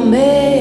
ao.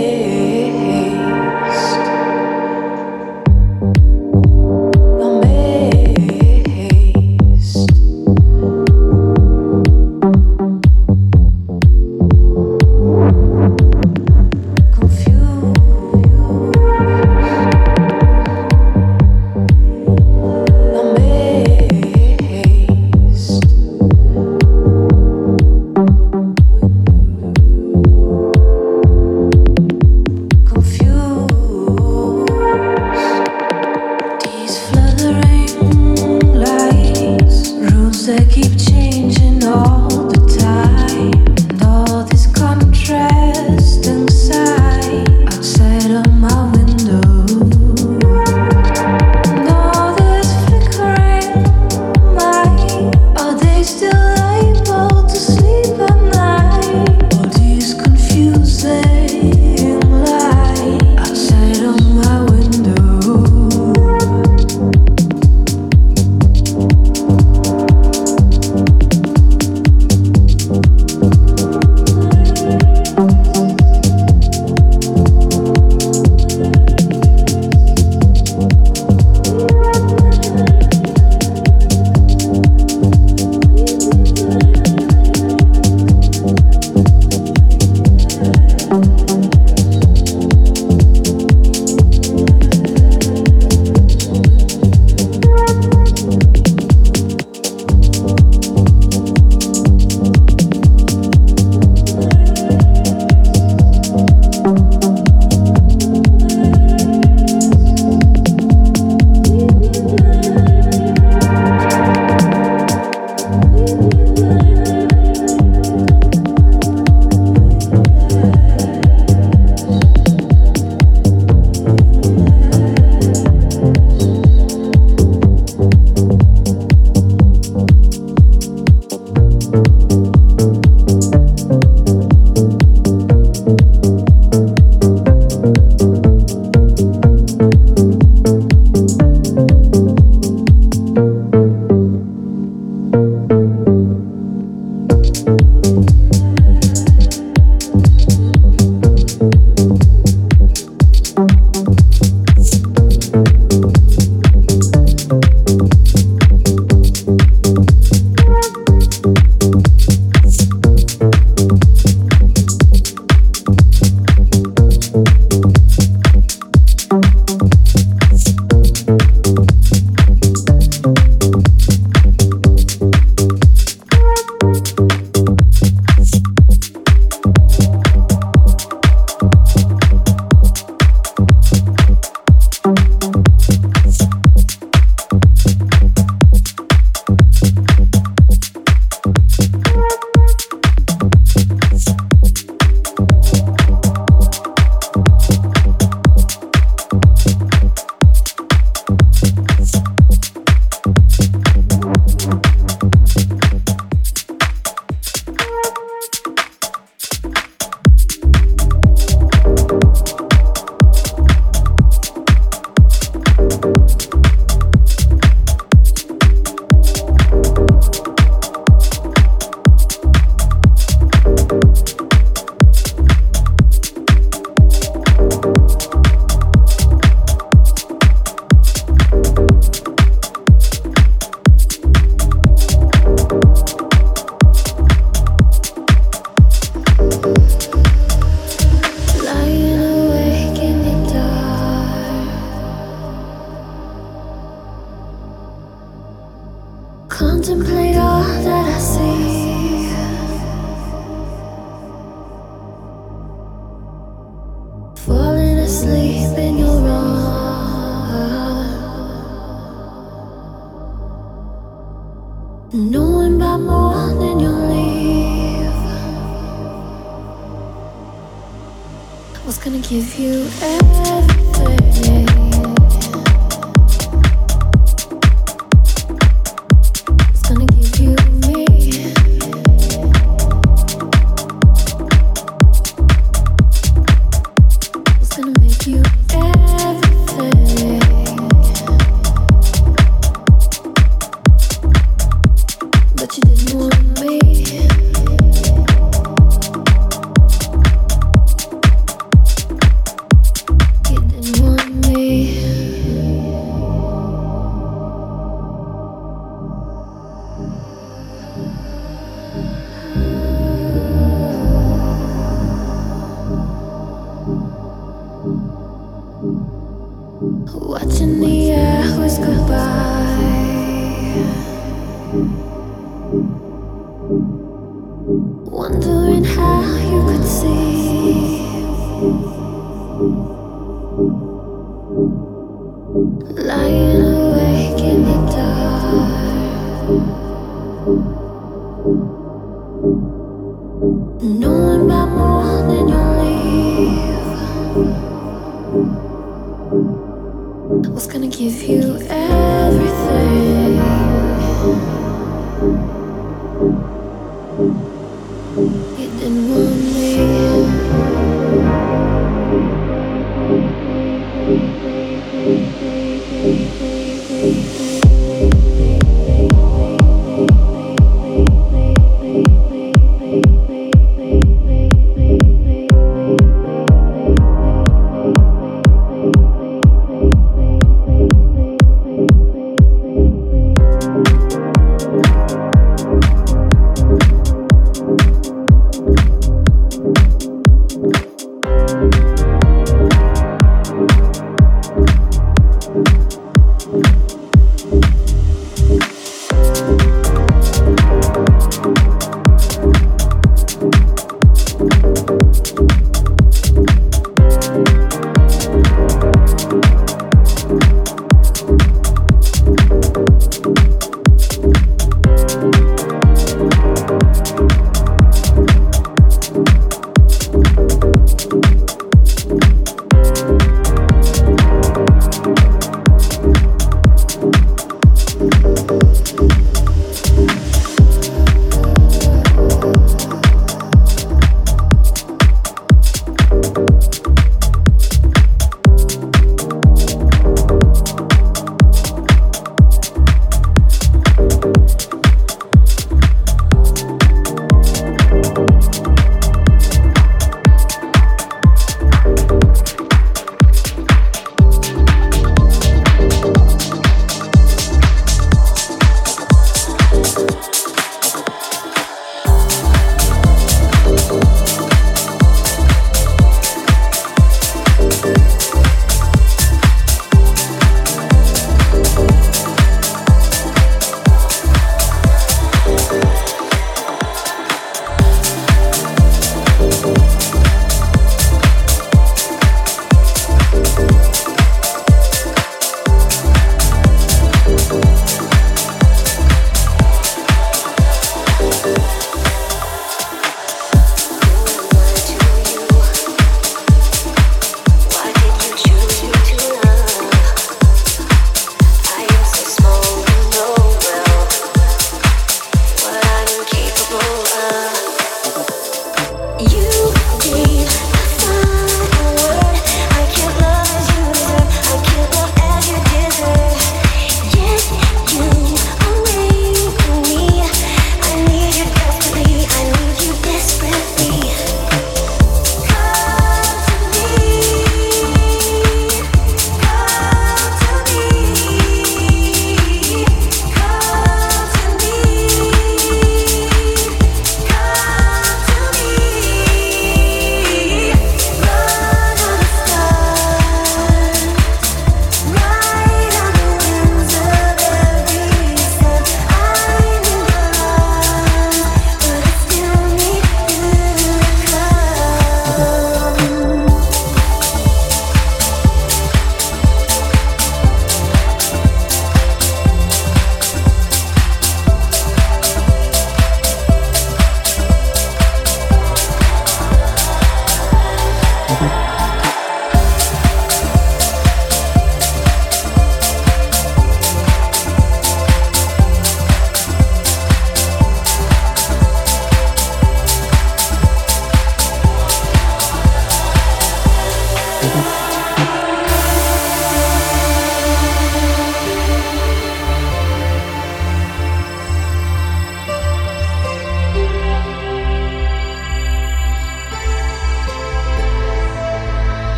How you could see.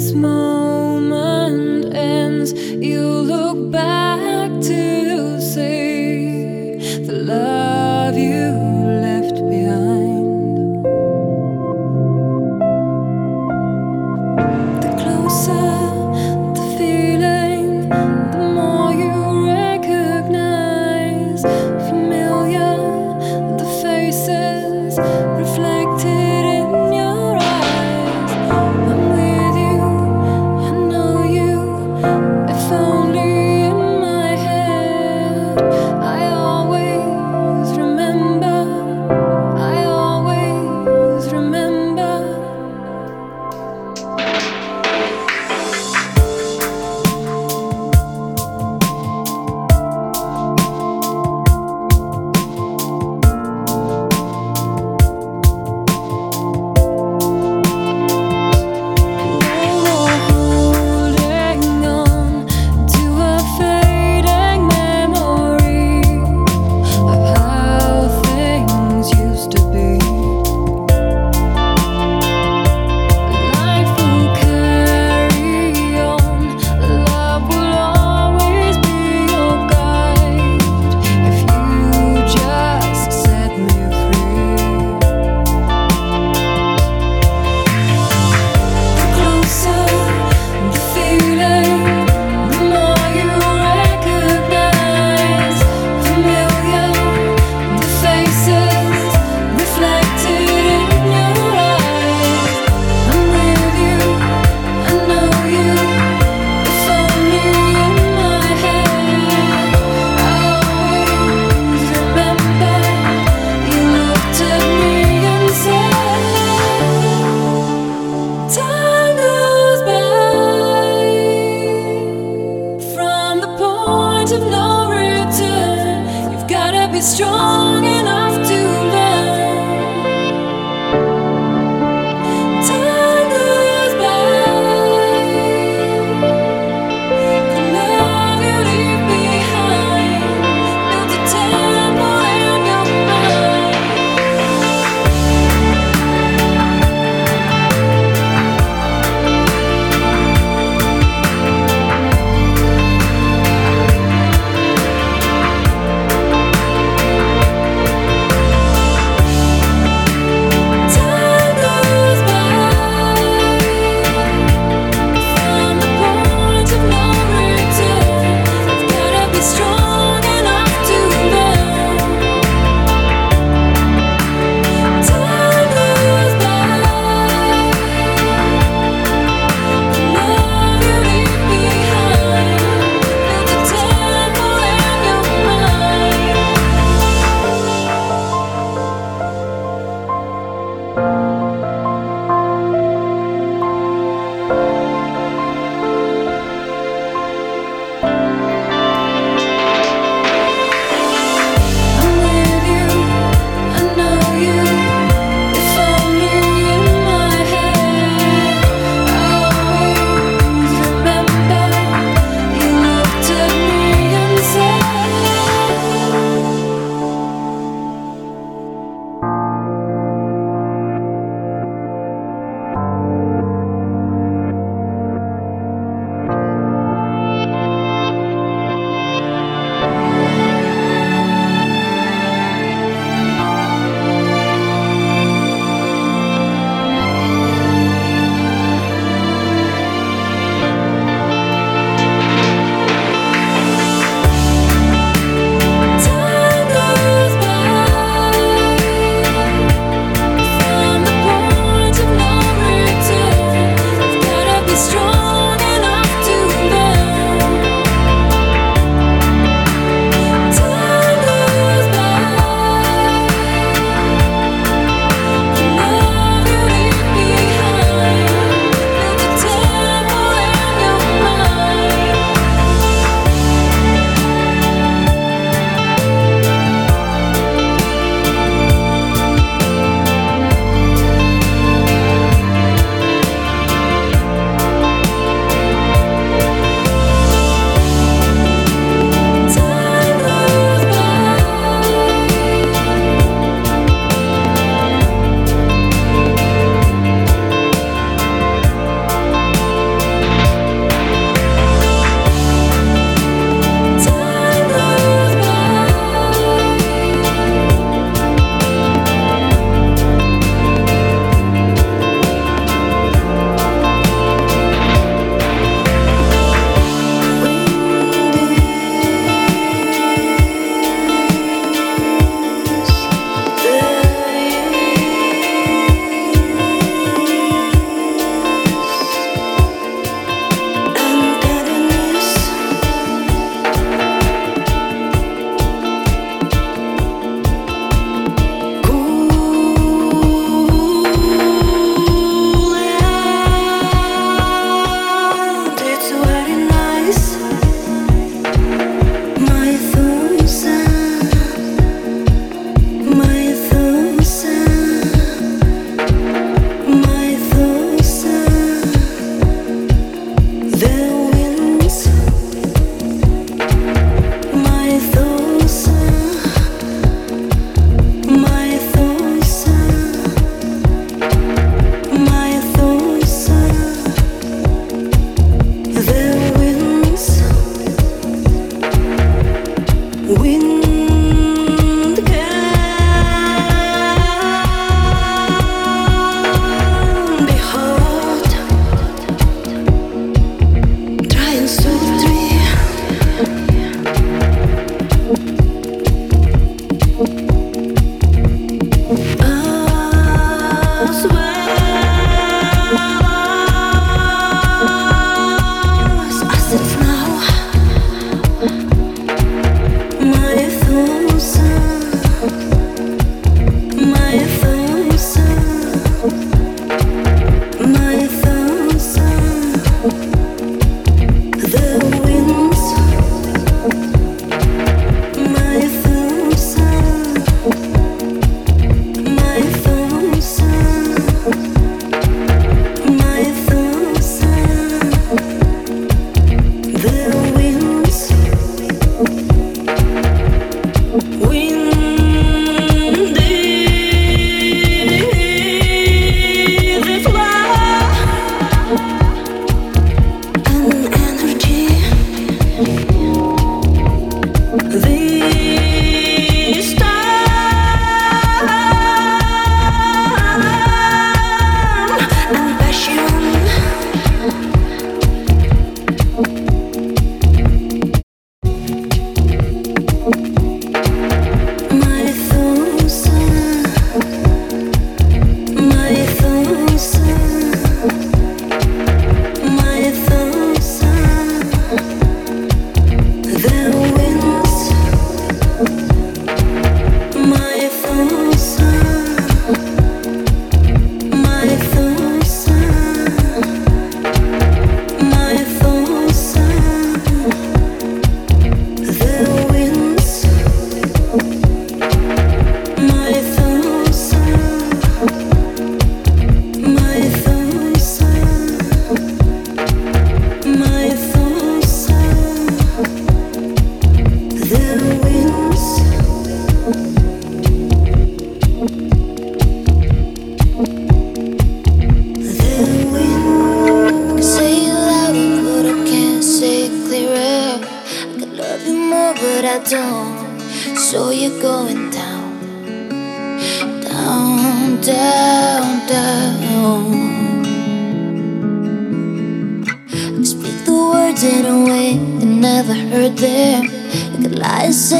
small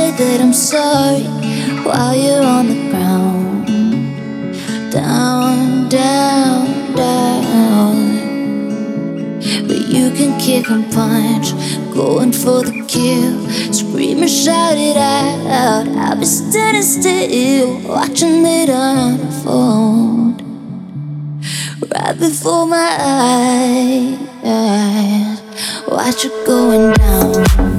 say that I'm sorry while you're on the ground, down, down, down. But you can kick and punch, going for the kill. Scream and shout it out. I'll be standing still, watching it unfold right before my eyes. Watch it going down.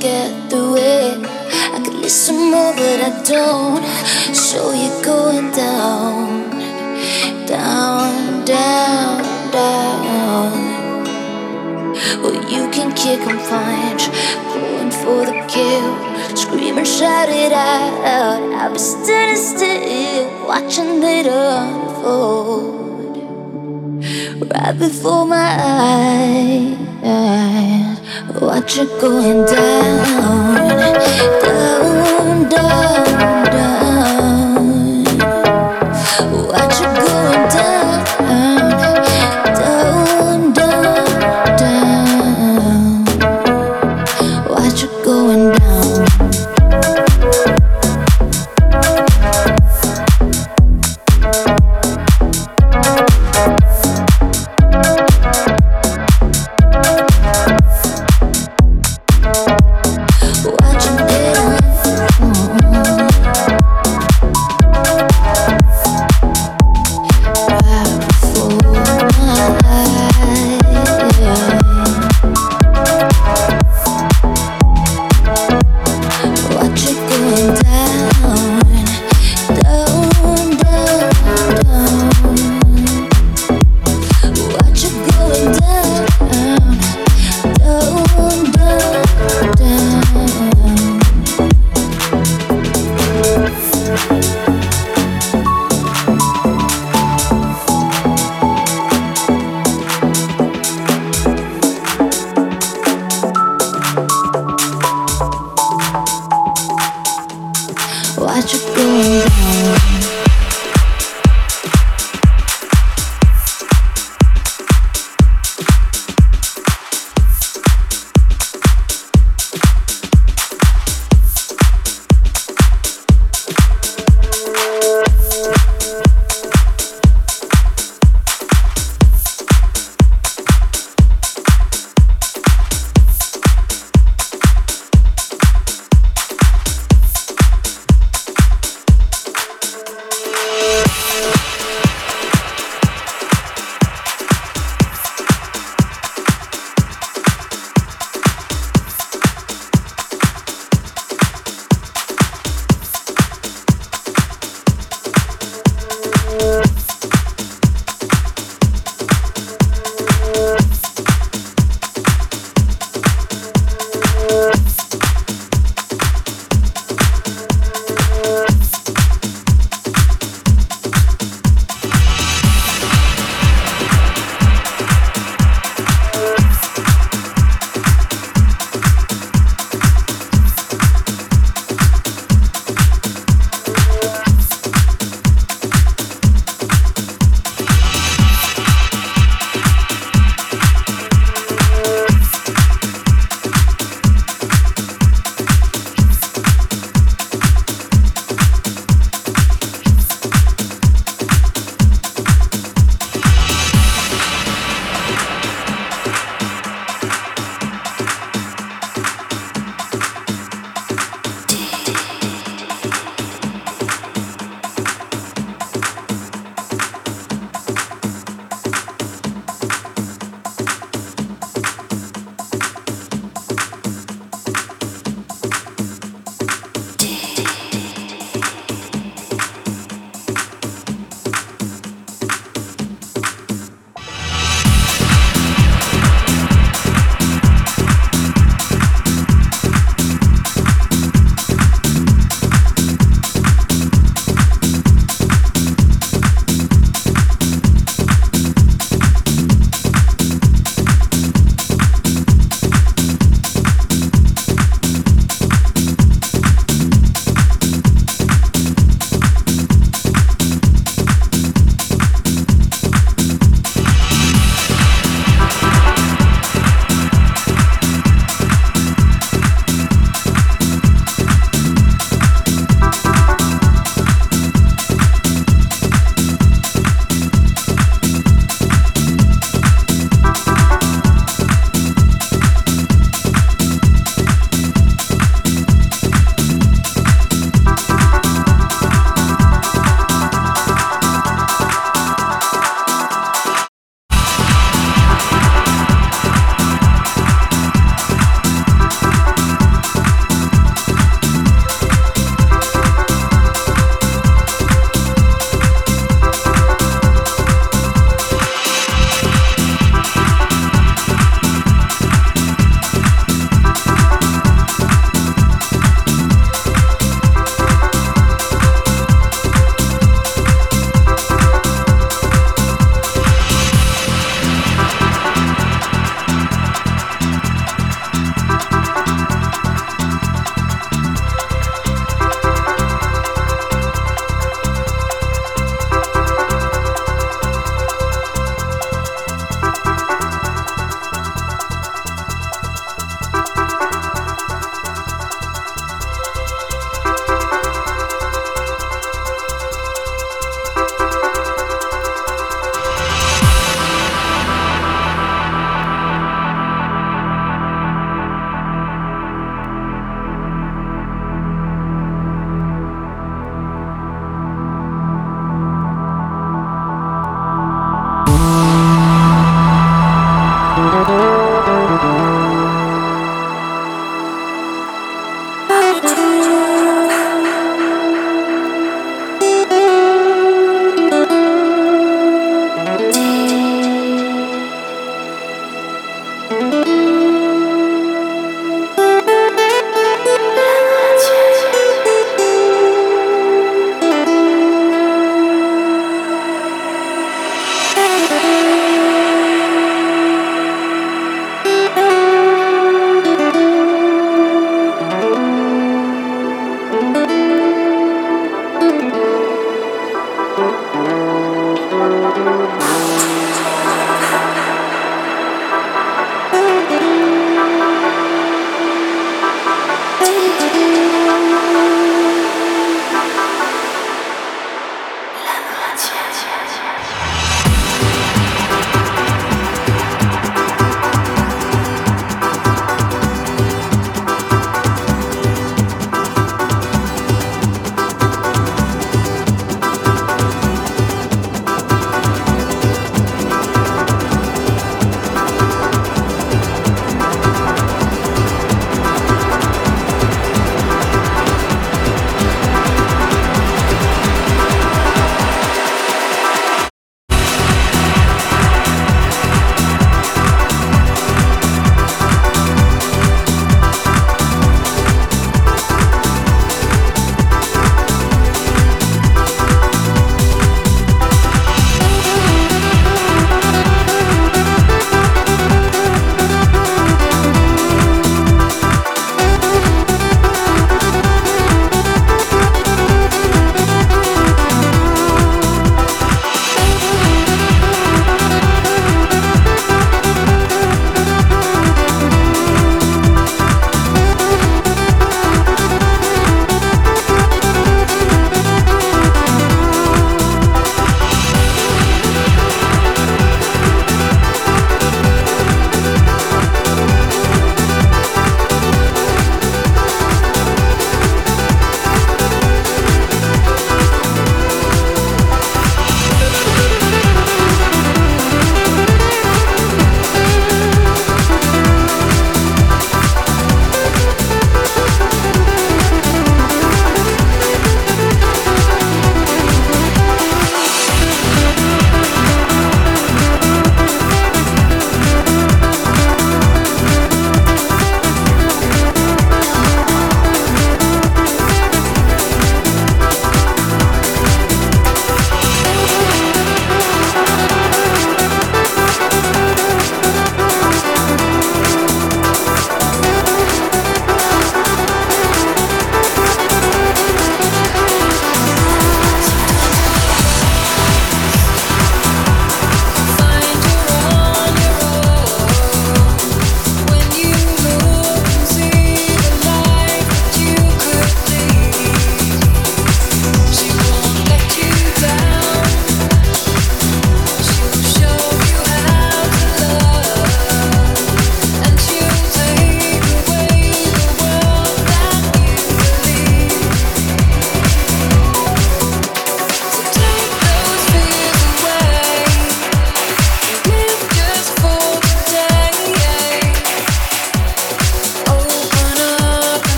Get through it. I could listen more, but I don't. So you're going down, down, down, down. Well, you can kick and punch, going for the kill. Scream and shout it out. I'll be standing still, watching it unfold right before my eyes. Watch it going down, down, down, down. down.